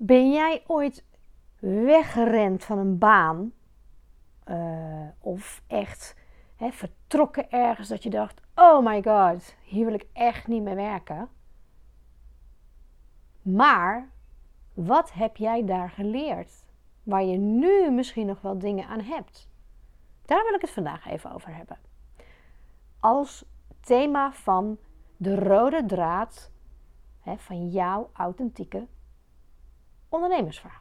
Ben jij ooit weggerend van een baan? Uh, of echt hè, vertrokken ergens dat je dacht: oh my god, hier wil ik echt niet meer werken. Maar wat heb jij daar geleerd? Waar je nu misschien nog wel dingen aan hebt. Daar wil ik het vandaag even over hebben. Als thema van de rode draad hè, van jouw authentieke ondernemersverhaal.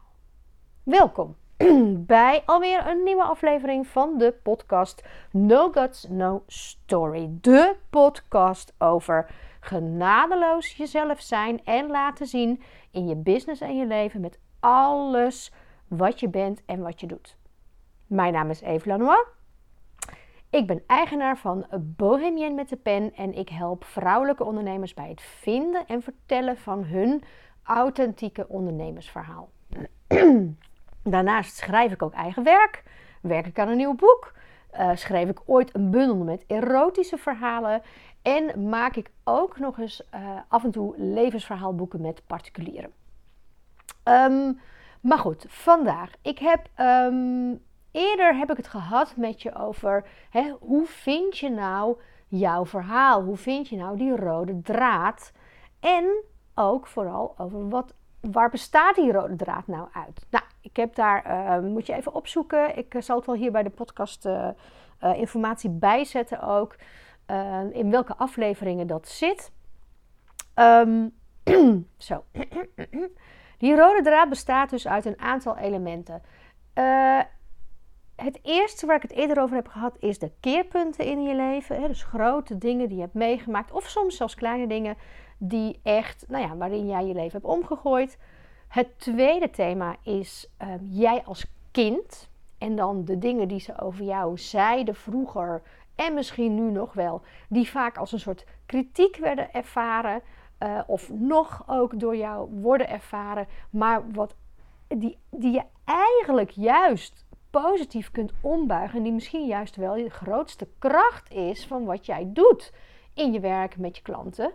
Welkom bij alweer een nieuwe aflevering van de podcast No Guts, No Story. De podcast over genadeloos jezelf zijn en laten zien in je business en je leven met alles wat je bent en wat je doet. Mijn naam is Eve Lanois. Ik ben eigenaar van Bohemian met de pen en ik help vrouwelijke ondernemers bij het vinden en vertellen van hun authentieke ondernemersverhaal. Daarnaast schrijf ik ook eigen werk, werk ik aan een nieuw boek, uh, schreef ik ooit een bundel met erotische verhalen en maak ik ook nog eens uh, af en toe levensverhaalboeken met particulieren. Um, maar goed, vandaag. Ik heb um, eerder heb ik het gehad met je over hè, hoe vind je nou jouw verhaal? Hoe vind je nou die rode draad? En ook vooral over wat, waar bestaat die rode draad nou uit? Nou, ik heb daar, uh, moet je even opzoeken. Ik uh, zal het wel hier bij de podcast uh, informatie bijzetten ook. in welke afleveringen dat zit. Um, zo. die rode draad bestaat dus uit een aantal elementen. het eerste waar ik het eerder over heb gehad is de keerpunten in je leven. Hè? Dus grote dingen die je hebt meegemaakt. Of soms zelfs kleine dingen die echt, nou ja, waarin jij je leven hebt omgegooid. Het tweede thema is uh, jij als kind. En dan de dingen die ze over jou zeiden vroeger en misschien nu nog wel, die vaak als een soort kritiek werden ervaren. Uh, of nog ook door jou worden ervaren, maar wat, die, die je eigenlijk juist positief kunt ombuigen. En die misschien juist wel de grootste kracht is van wat jij doet in je werk met je klanten.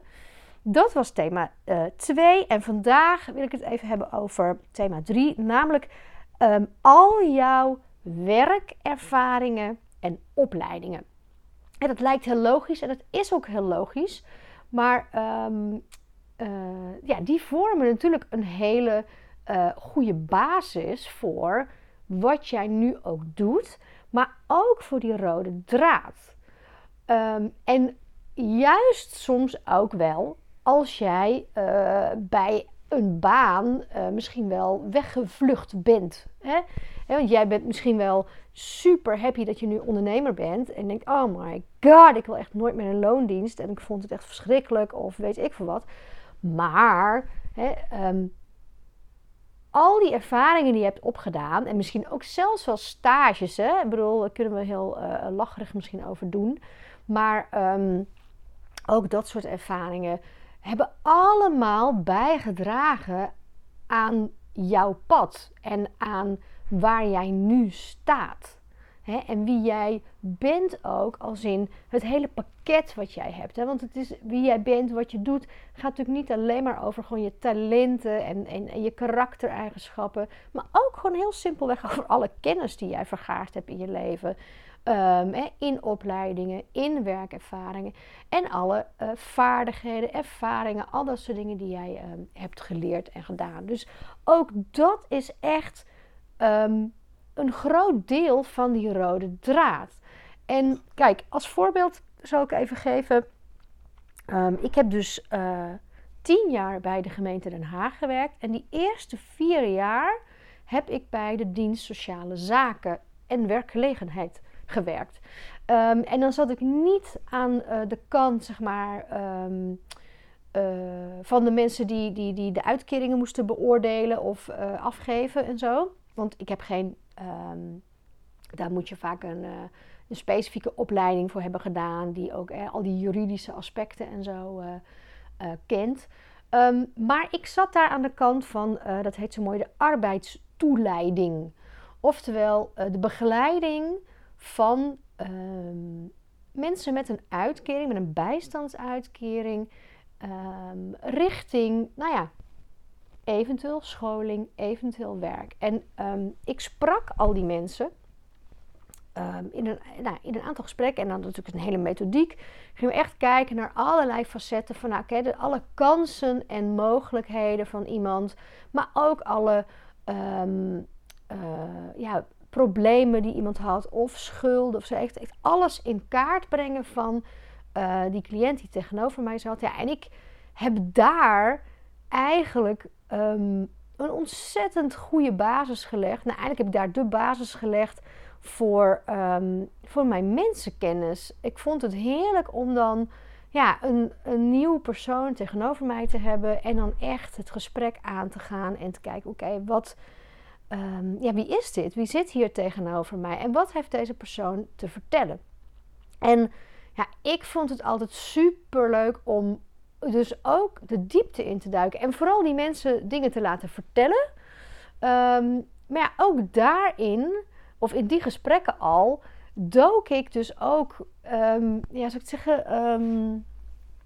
Dat was thema 2. Uh, en vandaag wil ik het even hebben over thema 3, namelijk um, al jouw werkervaringen en opleidingen. En dat lijkt heel logisch en dat is ook heel logisch, maar um, uh, ja, die vormen natuurlijk een hele uh, goede basis voor wat jij nu ook doet, maar ook voor die rode draad. Um, en juist soms ook wel als jij uh, bij een baan uh, misschien wel weggevlucht bent. Hè? want jij bent misschien wel super happy dat je nu ondernemer bent. En denkt, oh my god, ik wil echt nooit meer een loondienst. En ik vond het echt verschrikkelijk of weet ik veel wat. Maar hè, um, al die ervaringen die je hebt opgedaan. En misschien ook zelfs wel stages. Hè? Ik bedoel, daar kunnen we heel uh, lacherig misschien over doen. Maar um, ook dat soort ervaringen hebben allemaal bijgedragen aan jouw pad en aan waar jij nu staat. en wie jij bent ook, als in het hele pakket wat jij hebt. Want het is wie jij bent, wat je doet, gaat natuurlijk niet alleen maar over gewoon je talenten en, en, en je karaktereigenschappen. Maar ook gewoon heel simpelweg over alle kennis die jij vergaard hebt in je leven. Um, in opleidingen, in werkervaringen en alle uh, vaardigheden, ervaringen, al dat soort dingen die jij um, hebt geleerd en gedaan. Dus ook dat is echt um, een groot deel van die rode draad. En kijk, als voorbeeld zal ik even geven. ik heb dus uh, tien jaar bij de gemeente Den Haag gewerkt. En die eerste vier jaar heb ik bij de dienst Sociale Zaken en Werkgelegenheid gewerkt. Um, en dan zat ik niet aan uh, de kant, zeg maar, um, uh, van de mensen die, die, die de uitkeringen moesten beoordelen of uh, afgeven en zo. Want ik heb geen, um, daar moet je vaak een, een, specifieke opleiding voor hebben gedaan, die ook al die juridische aspecten en zo kent. maar ik zat daar aan de kant van, dat heet zo mooi, de arbeidstoeleiding. Oftewel de begeleiding van um, mensen met een uitkering, met een bijstandsuitkering, um, richting, nou ja, eventueel scholing, eventueel werk. En ehm, ik sprak al die mensen in, een, nou, in een aantal gesprekken en dan natuurlijk een hele methodiek. Gingen we echt kijken naar allerlei facetten van nou, okay, alle kansen en mogelijkheden van iemand, maar ook alle uh, ja, problemen die iemand had, of schulden of zo. Echt, alles in kaart brengen van uh, die cliënt die tegenover mij zat. Ja, en ik heb daar eigenlijk um, een ontzettend goede basis gelegd. Nou, eigenlijk heb ik daar de basis gelegd voor, um, voor mijn mensenkennis. Ik vond het heerlijk om dan ja, een, een nieuw persoon tegenover mij te hebben. En dan echt het gesprek aan te gaan en te kijken: oké, wat. Um, ja, wie is dit? Wie zit hier tegenover mij? En wat heeft deze persoon te vertellen? En ja, ik vond het altijd super leuk om dus ook de diepte in te duiken. En vooral die mensen dingen te laten vertellen. Um, maar ja, ook daarin, of in die gesprekken al, dook ik dus ook, um, ja, zou ik zeggen, um,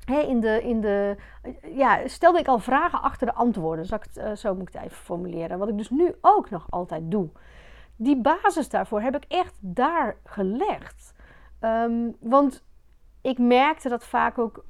in de, in de, ja, stelde ik al vragen achter de antwoorden. Zal ik uh, zo moet ik het even formuleren. Wat ik dus nu ook nog altijd doe. Die basis daarvoor heb ik echt daar gelegd. want ik merkte dat vaak ook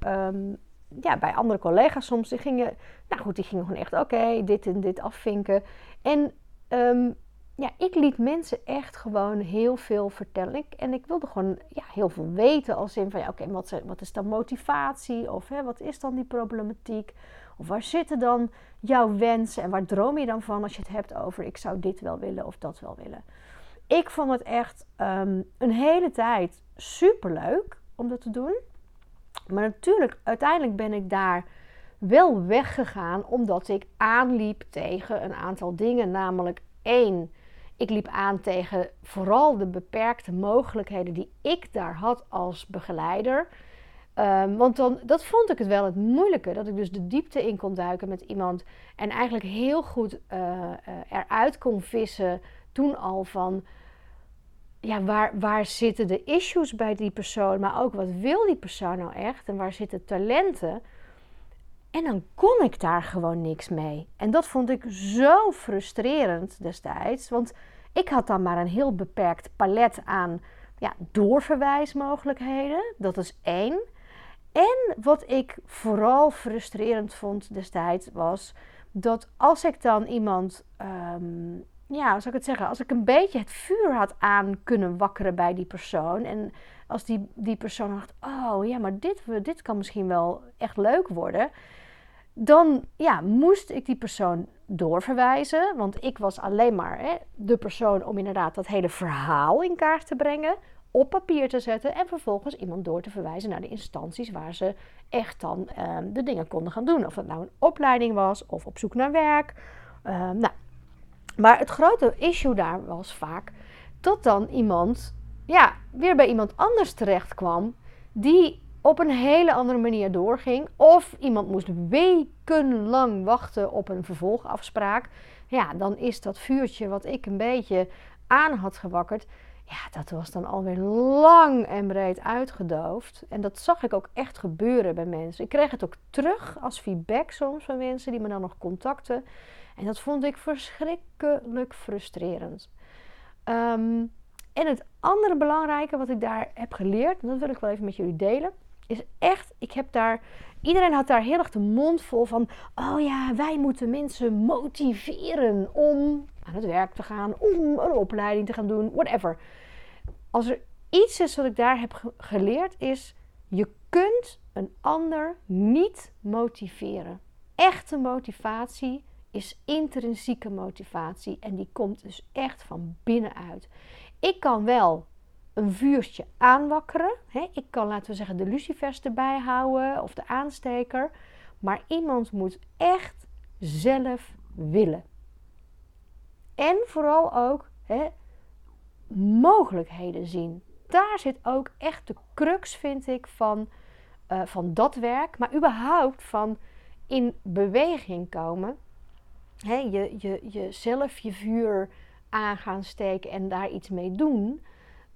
ja, bij andere collega's soms, die gingen, nou goed, die gingen gewoon echt, oké, dit en dit afvinken. En um, ja, ik liet mensen echt gewoon heel veel vertellen. Ik, en ik wilde gewoon ja, heel veel weten, als in van, ja, oké, wat, wat, is dan motivatie? Of hè, wat is dan die problematiek? Of waar zitten dan jouw wensen? En waar droom je dan van als je het hebt over, ik zou dit wel willen of dat wel willen? Ik vond het echt um, een hele tijd super leuk om dat te doen. Maar natuurlijk, uiteindelijk ben ik daar wel weggegaan omdat ik aanliep tegen een aantal dingen. Namelijk één, ik liep aan tegen vooral de beperkte mogelijkheden die ik daar had als begeleider. Um, want dan, dat vond ik het wel het moeilijke. Dat ik dus de diepte in kon duiken met iemand. En eigenlijk heel goed uh, uh, eruit kon vissen toen al van ja, waar, waar zitten de issues bij die persoon, maar ook wat wil die persoon nou echt en waar zitten talenten. En dan kon ik daar gewoon niks mee. En dat vond ik zo frustrerend destijds, want ik had dan maar een heel beperkt palet aan ja, doorverwijsmogelijkheden. Dat is één. En wat ik vooral frustrerend vond destijds was dat als ik dan iemand um, ja, hoe zou ik het zeggen? Als ik een beetje het vuur had aan kunnen wakkeren bij die persoon. En als die, die persoon dacht, oh ja, maar dit, dit kan misschien wel echt leuk worden. Dan ja, moest ik die persoon doorverwijzen. Want ik was alleen maar hè, de persoon om inderdaad dat hele verhaal in kaart te brengen. Op papier te zetten. En vervolgens iemand door te verwijzen naar de instanties waar ze echt dan uh, de dingen konden gaan doen. Of het nou een opleiding was of op zoek naar werk. Uh, nou, maar het grote issue daar was vaak dat dan iemand ja, weer bij iemand anders terecht kwam die op een hele andere manier doorging. Of iemand moest wekenlang wachten op een vervolgafspraak. Ja, dan is dat vuurtje wat ik een beetje aan had gewakkerd. Ja, dat was dan alweer lang en breed uitgedoofd. En dat zag ik ook echt gebeuren bij mensen. Ik kreeg het ook terug als feedback soms van mensen die me dan nog contacten. En dat vond ik verschrikkelijk frustrerend. Um, en het andere belangrijke wat ik daar heb geleerd, en dat wil ik wel even met jullie delen, is echt, ik heb daar, iedereen had daar heel erg de mond vol van, oh ja, wij moeten mensen motiveren om aan het werk te gaan, om een opleiding te gaan doen, whatever. Als er iets is wat ik daar heb geleerd, is je kunt een ander niet motiveren. Echte motivatie is intrinsieke motivatie en die komt dus echt van binnenuit. Ik kan wel een vuurtje aanwakkeren. Ik kan, laten we zeggen, de lucifers erbij houden of de aansteker. Maar iemand moet echt zelf willen. En vooral ook mogelijkheden zien. Daar zit ook echt de crux, vind ik, van, uh, van dat werk. Maar überhaupt van in beweging komen hè, je, je, jezelf je vuur aan gaan steken en daar iets mee doen.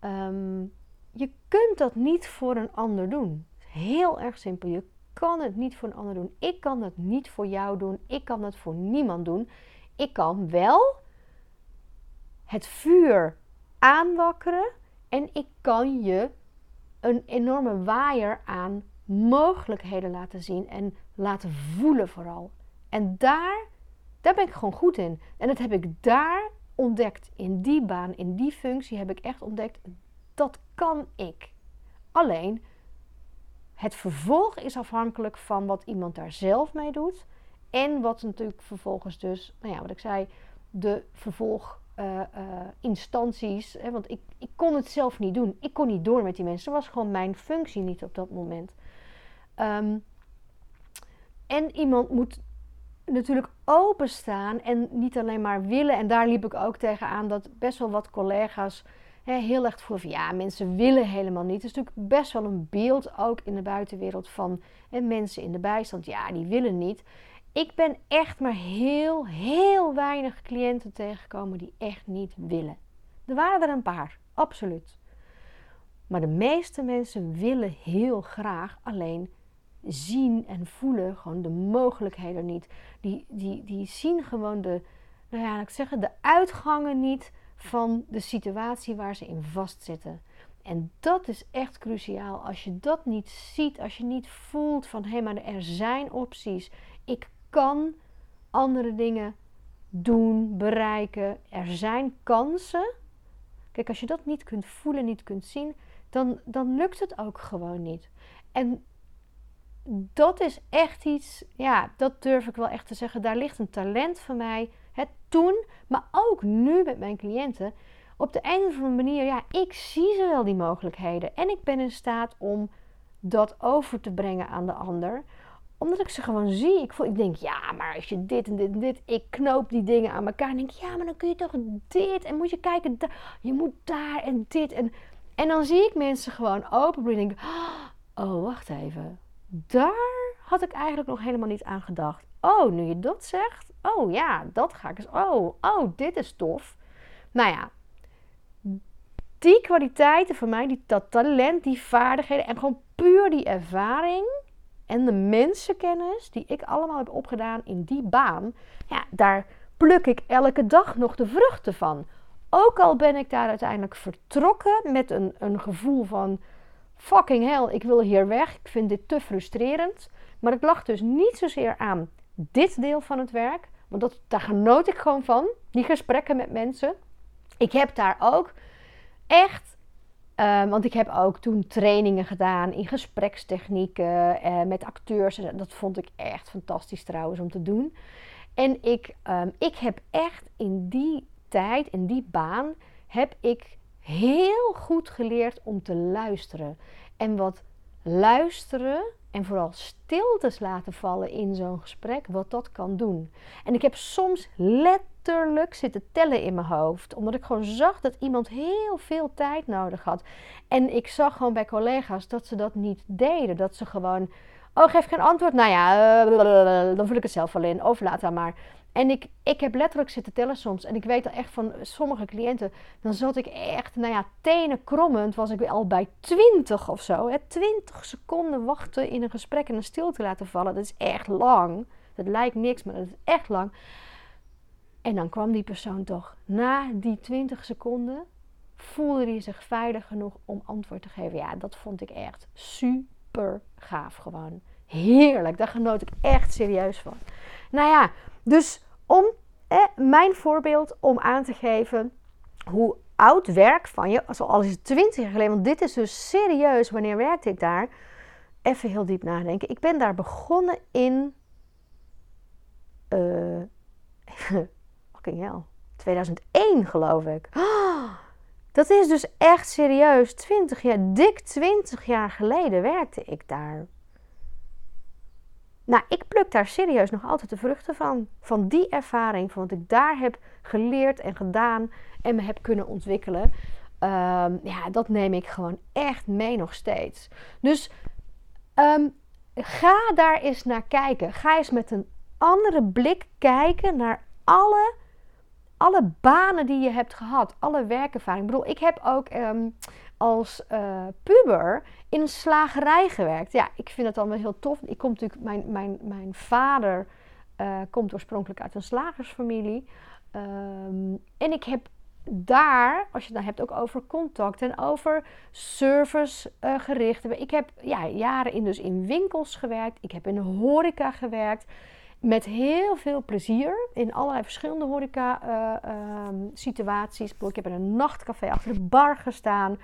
Um, je kunt dat niet voor een ander doen. Heel erg simpel. Je kan het niet voor een ander doen. Ik kan het niet voor jou doen. Ik kan het voor niemand doen. Ik kan wel het vuur aanwakkeren en ik kan je een enorme waaier aan mogelijkheden laten zien en laten voelen vooral. En daar, daar ben ik gewoon goed in. En dat heb ik daar ontdekt. In die baan, in die functie heb ik echt ontdekt, dat kan ik. Alleen, het vervolg is afhankelijk van wat iemand daar zelf mee doet. En wat natuurlijk vervolgens dus, nou ja, wat ik zei, de vervolginstanties. Uh, uh, want ik, ik kon het zelf niet doen. Ik kon niet door met die mensen. Dat was gewoon mijn functie niet op dat moment. Um, en iemand moet natuurlijk openstaan en niet alleen maar willen. En daar liep ik ook tegenaan dat best wel wat collega's hè, heel erg voelen van ja, mensen willen helemaal niet. Het is natuurlijk best wel een beeld ook in de buitenwereld van hè, mensen in de bijstand. Ja, die willen niet. Ik ben echt maar heel, heel weinig cliënten tegengekomen die echt niet willen. Er waren er een paar, absoluut. Maar de meeste mensen willen heel graag, alleen zien en voelen gewoon de mogelijkheden niet. Die, die, die zien gewoon de, nou ja, ik zeggen, de uitgangen niet van de situatie waar ze in vastzitten. En dat is echt cruciaal. Als je dat niet ziet, als je niet voelt van hé, hey, maar er zijn opties. Ik kan andere dingen doen, bereiken. Er zijn kansen. Kijk, als je dat niet kunt voelen, niet kunt zien, dan, dan lukt het ook gewoon niet. En dat is echt iets, ja, dat durf ik wel echt te zeggen. Daar ligt een talent van mij. Het toen, maar ook nu met mijn cliënten. Op de een of andere manier, ja, ik zie ze wel die mogelijkheden. En ik ben in staat om dat over te brengen aan de ander omdat ik ze gewoon zie. Ik, voel, ik denk, ja, maar als je dit en dit en dit. Ik knoop die dingen aan elkaar. En denk, ja, maar dan kun je toch dit. En moet je kijken, je moet daar en dit. En, en dan zie ik mensen gewoon open. En denk, oh, wacht even daar had ik eigenlijk nog helemaal niet aan gedacht. Oh, nu je dat zegt. Oh ja, dat ga ik eens. Oh, oh, dit is tof. Nou ja, die kwaliteiten van mij, die, dat talent, die vaardigheden en gewoon puur die ervaring en de mensenkennis die ik allemaal heb opgedaan in die baan, ja, daar pluk ik elke dag nog de vruchten van. Ook al ben ik daar uiteindelijk vertrokken met een, een gevoel van fucking hell, ik wil hier weg. Ik vind dit te frustrerend. Maar het lag dus niet zozeer aan dit deel van het werk. Want dat, daar genoot ik gewoon van. Die gesprekken met mensen. Ik heb daar ook echt. Uh, want ik heb ook toen trainingen gedaan in gesprekstechnieken uh, met acteurs. Dat vond ik echt fantastisch trouwens om te doen. En ik, um, ik heb echt in die tijd, in die baan, heb ik heel goed geleerd om te luisteren. En wat luisteren en vooral stiltes laten vallen in zo'n gesprek, wat dat kan doen. En ik heb soms letterlijk zitten tellen in mijn hoofd, omdat ik gewoon zag dat iemand heel veel tijd nodig had. En ik zag gewoon bij collega's dat ze dat niet deden, dat ze gewoon, oh geef geen antwoord, nou ja, uh, dan vul ik het zelf wel in, of laat dan maar. En ik, ik heb letterlijk zitten tellen soms. En ik weet al echt van sommige cliënten. Dan zat ik echt, nou ja, tenen krommend. Was ik al bij 20 of zo. Hè? 20 seconden wachten in een gesprek en een stilte laten vallen. Dat is echt lang. Dat lijkt niks, maar dat is echt lang. En dan kwam die persoon toch. Na die 20 seconden voelde hij zich veilig genoeg om antwoord te geven. Ja, dat vond ik echt super gaaf gewoon. Heerlijk. Daar genoot ik echt serieus van. Nou ja, dus om eh, mijn voorbeeld om aan te geven hoe oud werk van je, zoals is het 20 jaar geleden, want dit is dus serieus, wanneer werkte ik daar? Even heel diep nadenken. Ik ben daar begonnen in. Uh, fucking hell. 2001 geloof ik. Oh, dat is dus echt serieus. 20 jaar, dik 20 jaar geleden werkte ik daar. Nou, ik pluk daar serieus nog altijd de vruchten van. Van die ervaring, van wat ik daar heb geleerd en gedaan en me heb kunnen ontwikkelen. Um, ja, dat neem ik gewoon echt mee nog steeds. Dus um, ga daar eens naar kijken. Ga eens met een andere blik kijken naar alle, alle banen die je hebt gehad. Alle werkervaring. Ik bedoel, ik heb ook um, als uh, puber in een slagerij gewerkt. Ja, ik vind dan wel heel tof. Ik kom natuurlijk, mijn, mijn, mijn vader uh, komt oorspronkelijk uit een slagersfamilie. Um, en ik heb daar, als je het dan hebt ook over contact en over servicegericht. Uh, ik heb ja, jaren in, dus in winkels gewerkt. Ik heb in de horeca gewerkt. Met heel veel plezier in allerlei verschillende horeca um, situaties. Ik heb in een nachtcafé achter de bar gestaan.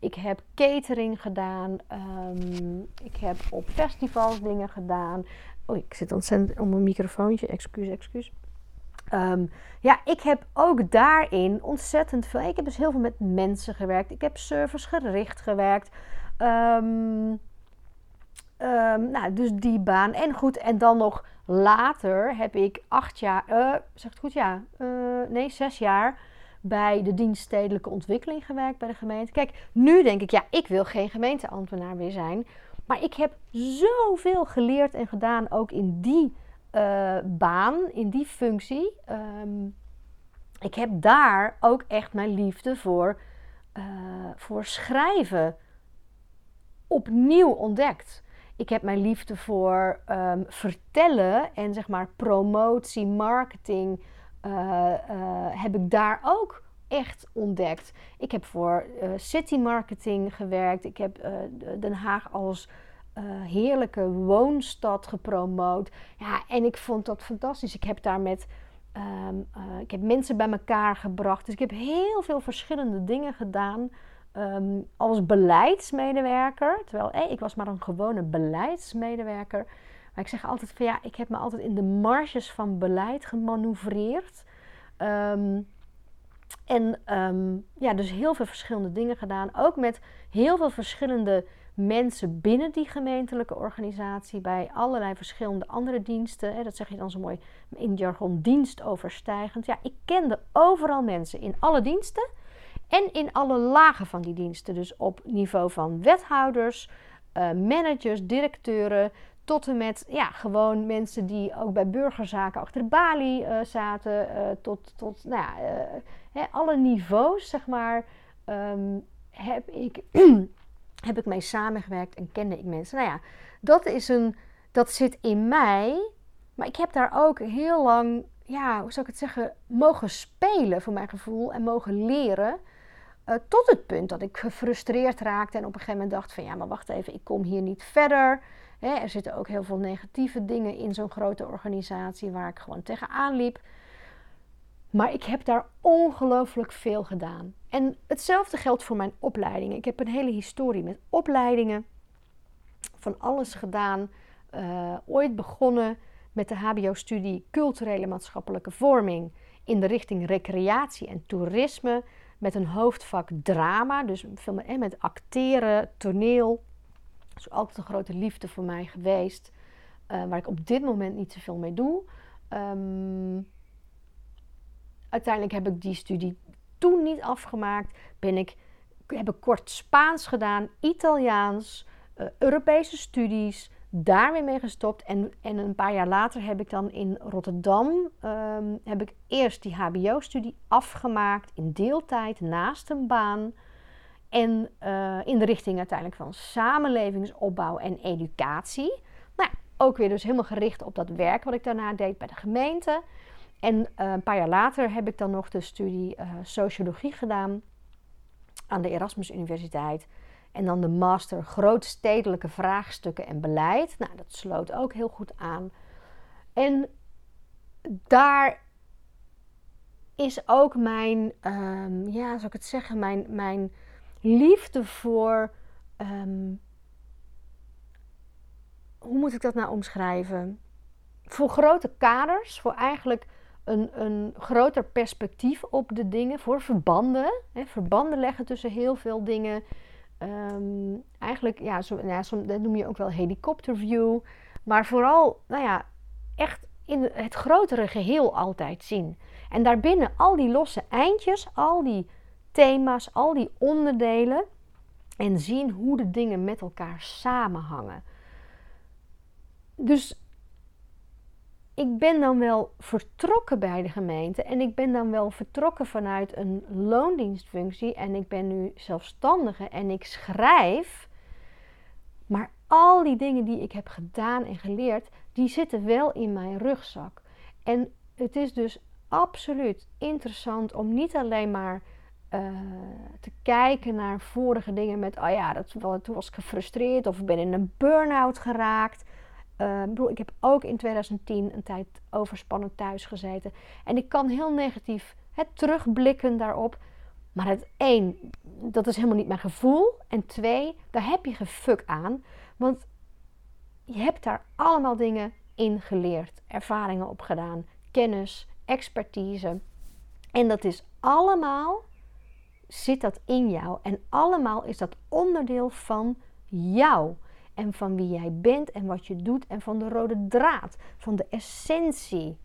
Ik heb catering gedaan. Um, ik heb op festivals dingen gedaan. Oh, ik zit ontzettend om een microfoontje. Excuus, excuus. Um, ja, ik heb ook daarin ontzettend veel. Ik heb dus heel veel met mensen gewerkt. Ik heb servicegericht gewerkt. Um, nou, dus die baan. En goed, en dan nog later heb ik acht jaar, uh, zeg het goed, ja, uh, nee, zes jaar bij de dienst stedelijke ontwikkeling gewerkt bij de gemeente. Kijk, nu denk ik, ja, ik wil geen gemeenteambtenaar meer zijn. Maar ik heb zoveel geleerd en gedaan, ook in die uh, baan, in die functie. Um, ik heb daar ook echt mijn liefde voor, uh, voor schrijven opnieuw ontdekt. Ik heb mijn liefde voor um, vertellen en zeg maar promotie, marketing, heb ik daar ook echt ontdekt. Ik heb voor city marketing gewerkt. Ik heb Den Haag als heerlijke woonstad gepromoot. Ja, en ik vond dat fantastisch. Ik heb daar met. Uh, ik heb mensen bij elkaar gebracht. Dus ik heb heel veel verschillende dingen gedaan. Um, als beleidsmedewerker. Terwijl ik was maar een gewone beleidsmedewerker. Maar ik zeg altijd van ja, ik heb me altijd in de marges van beleid gemanoeuvreerd. Um, en ja, dus heel veel verschillende dingen gedaan. Ook met heel veel verschillende mensen binnen die gemeentelijke organisatie bij allerlei verschillende andere diensten. Hè, dat zeg je dan zo mooi in jargon dienstoverstijgend. Ja, ik kende overal mensen in alle diensten en in alle lagen van die diensten. Dus op niveau van wethouders, uh, managers, directeuren, tot en met ja, gewoon mensen die ook bij burgerzaken achter de balie uh, zaten, uh, tot, tot nou ja, hè, alle niveaus, zeg maar, um, heb ik heb ik mee samengewerkt en kende ik mensen. Nou ja, dat, is een, dat zit in mij. Maar ik heb daar ook heel lang, ja, hoe zou ik het zeggen, mogen spelen voor mijn gevoel en mogen leren. Tot het punt dat ik gefrustreerd raakte en op een gegeven moment dacht van ja, maar wacht even, ik kom hier niet verder. Hè, er zitten ook heel veel negatieve dingen in zo'n grote organisatie waar ik gewoon tegenaan liep. Maar ik heb daar ongelooflijk veel gedaan. En hetzelfde geldt voor mijn opleidingen. Ik heb een hele historie met opleidingen. Van alles gedaan. Uh, ooit begonnen met de HBO-studie Culturele Maatschappelijke Vorming in de richting recreatie en toerisme. Met een hoofdvak drama, dus veel met, met acteren, toneel. Is altijd een grote liefde voor mij geweest. Uh, waar ik op dit moment niet zoveel mee doe. Um, uiteindelijk heb ik die studie toen niet afgemaakt. Ben ik, heb ik kort Spaans gedaan, Italiaans, uh, Europese studies. Daar weer mee gestopt. En, en een paar jaar later heb ik dan in Rotterdam um, heb ik eerst die HBO-studie afgemaakt in deeltijd naast een baan. En uh, in de richting uiteindelijk van samenlevingsopbouw en educatie. Nou, ook weer dus helemaal gericht op dat werk wat ik daarna deed bij de gemeente. En uh, een paar jaar later heb ik dan nog de studie uh, sociologie gedaan aan de Erasmus Universiteit. En dan de master grootstedelijke vraagstukken en beleid. Nou, dat sloot ook heel goed aan. En daar is ook mijn, um, ja, zou ik het zeggen, mijn, mijn liefde voor. Um, hoe moet ik dat nou omschrijven? Voor grote kaders, voor eigenlijk een, een groter perspectief op de dingen, voor verbanden. Hè, verbanden leggen tussen heel veel dingen. Um, eigenlijk, ja, zo, nou, zo, dat noem je ook wel helikopterview. Maar vooral, nou ja, echt in het grotere geheel altijd zien. En daarbinnen al die losse eindjes, al die thema's, al die onderdelen. En zien hoe de dingen met elkaar samenhangen. Dus ik ben dan wel vertrokken bij de gemeente en ik ben dan wel vertrokken vanuit een loondienstfunctie en ik ben nu zelfstandige en ik schrijf. Maar al die dingen die ik heb gedaan en geleerd, die zitten wel in mijn rugzak. En het is dus absoluut interessant om niet alleen maar uh, te kijken naar vorige dingen met, oh ja, dat, toen was ik gefrustreerd of ben in een burn-out geraakt. Uh, ik heb ook in 2010 een tijd overspannen thuis gezeten. En ik kan heel negatief terugblikken daarop. Maar het één, dat is helemaal niet mijn gevoel. En twee, daar heb je gefuk aan. Want je hebt daar allemaal dingen in geleerd, ervaringen opgedaan, kennis, expertise. En dat is allemaal, zit dat in jou. En allemaal is dat onderdeel van jou. En van wie jij bent en wat je doet. En van de rode draad. Van de essentie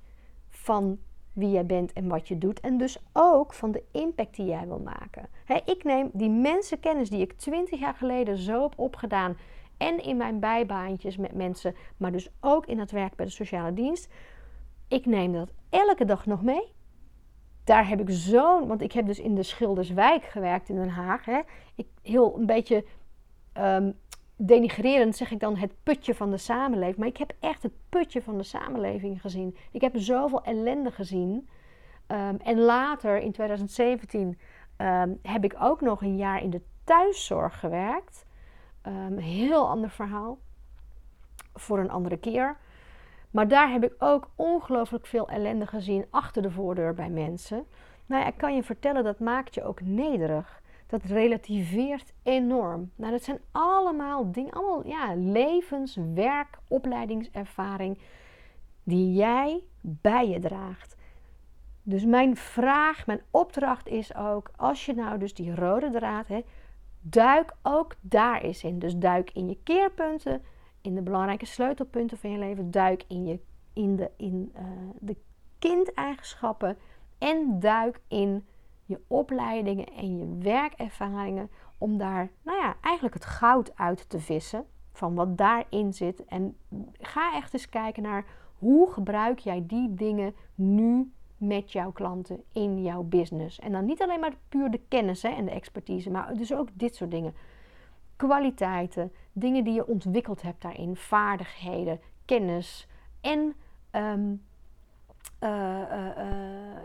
van wie jij bent en wat je doet. En dus ook van de impact die jij wil maken. ik neem die mensenkennis die ik twintig jaar geleden zo heb opgedaan. En in mijn bijbaantjes met mensen. Maar dus ook in het werk bij de sociale dienst. Ik neem dat elke dag nog mee. Daar heb ik zo'n. Want ik heb dus in de Schilderswijk gewerkt in Den Haag. Hè. Ik heel een beetje. Um, denigrerend zeg ik dan het putje van de samenleving. Maar ik heb echt het putje van de samenleving gezien. Ik heb zoveel ellende gezien. Ehm, en later, in 2017, ehm, heb ik ook nog een jaar in de thuiszorg gewerkt. Heel ander verhaal. Voor een andere keer. Maar daar heb ik ook ongelooflijk veel ellende gezien achter de voordeur bij mensen. Nou ja, ik kan je vertellen, dat maakt je ook nederig. Dat relativeert enorm. Nou, dat zijn allemaal dingen, allemaal ja, levens, werk, opleidingservaring die jij bij je draagt. Dus mijn vraag, mijn opdracht is ook, als je nou dus die rode draad hebt, duik ook daar eens in. Dus duik in je keerpunten, in de belangrijke sleutelpunten van je leven. Duik in, je, in, de, in uh, de kindeigenschappen. En duik in je opleidingen en je werkervaringen. Om daar, nou ja, eigenlijk het goud uit te vissen. Van wat daarin zit. En ga echt eens kijken naar hoe gebruik jij die dingen nu met jouw klanten in jouw business. En dan niet alleen maar puur de kennis hè, en de expertise, maar dus ook dit soort dingen kwaliteiten, dingen die je ontwikkeld hebt daarin, vaardigheden, kennis en um,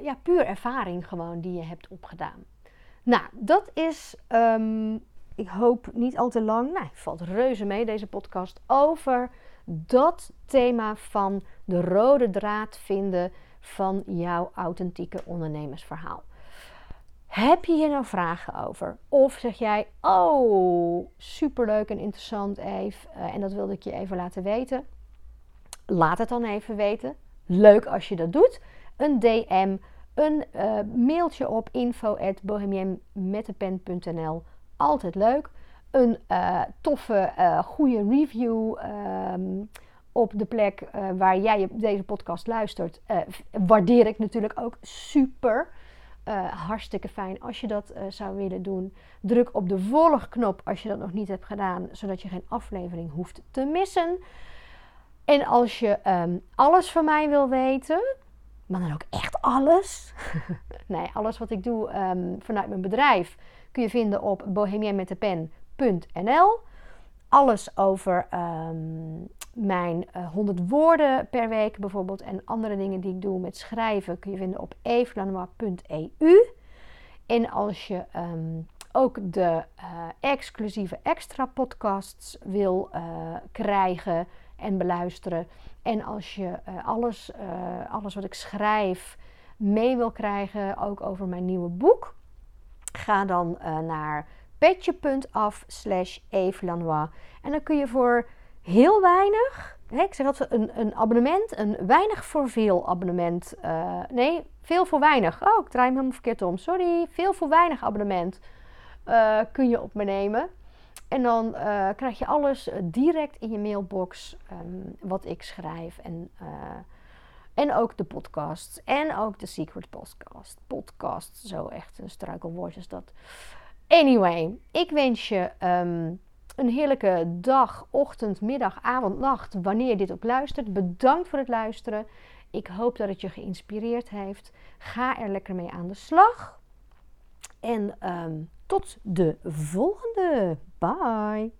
ja, puur ervaring gewoon die je hebt opgedaan. Nou, dat is, um, ik hoop niet al te lang, nou, valt reuze mee deze podcast, over dat thema van de rode draad vinden van jouw authentieke ondernemersverhaal. Heb je hier nou vragen over? Of zeg jij, oh, superleuk en interessant Eve, uh, en dat wilde ik je even laten weten. Laat het dan even weten. Leuk als je dat doet. Een DM, een uh, mailtje op info.bohemienmetdepen.nl. Altijd leuk. Een uh, toffe, goede review um, op de plek waar jij deze podcast luistert. waardeer ik natuurlijk ook super. Uh, hartstikke fijn als je dat uh, zou willen doen. Druk op de volgknop als je dat nog niet hebt gedaan, zodat je geen aflevering hoeft te missen. En als je um, alles van mij wil weten, maar dan ook echt alles. nee, alles wat ik doe um, vanuit mijn bedrijf kun je vinden op bohemienmetdepen.nl. Alles over um, mijn uh, eh, 100 woorden per week bijvoorbeeld en andere dingen die ik doe met schrijven kun je vinden op evelanois.eu. En als je um, ook de uh, exclusieve extra podcasts wil uh, krijgen en beluisteren. En als je alles, alles wat ik schrijf mee wil krijgen, ook over mijn nieuwe boek, ga dan naar petje.af slash En dan kun je voor heel weinig. Hè, ik zeg altijd een, een abonnement, een weinig voor veel abonnement. Uh, nee, veel voor weinig. Oh, ik draai hem helemaal verkeerd om. Sorry, veel voor weinig abonnement uh, kun je op me nemen. En dan uh, krijg je alles direct in je mailbox um, wat ik schrijf. En, en ook de podcasts. En ook de Secret Podcast. Podcast, zo echt een struikelwoord is dat. Anyway, ik wens je... Um, een heerlijke dag, ochtend, middag, avond, nacht, wanneer je dit ook luistert. Bedankt voor het luisteren. Ik hoop dat het je geïnspireerd heeft. Ga er lekker mee aan de slag. En um, tot de volgende. Bye.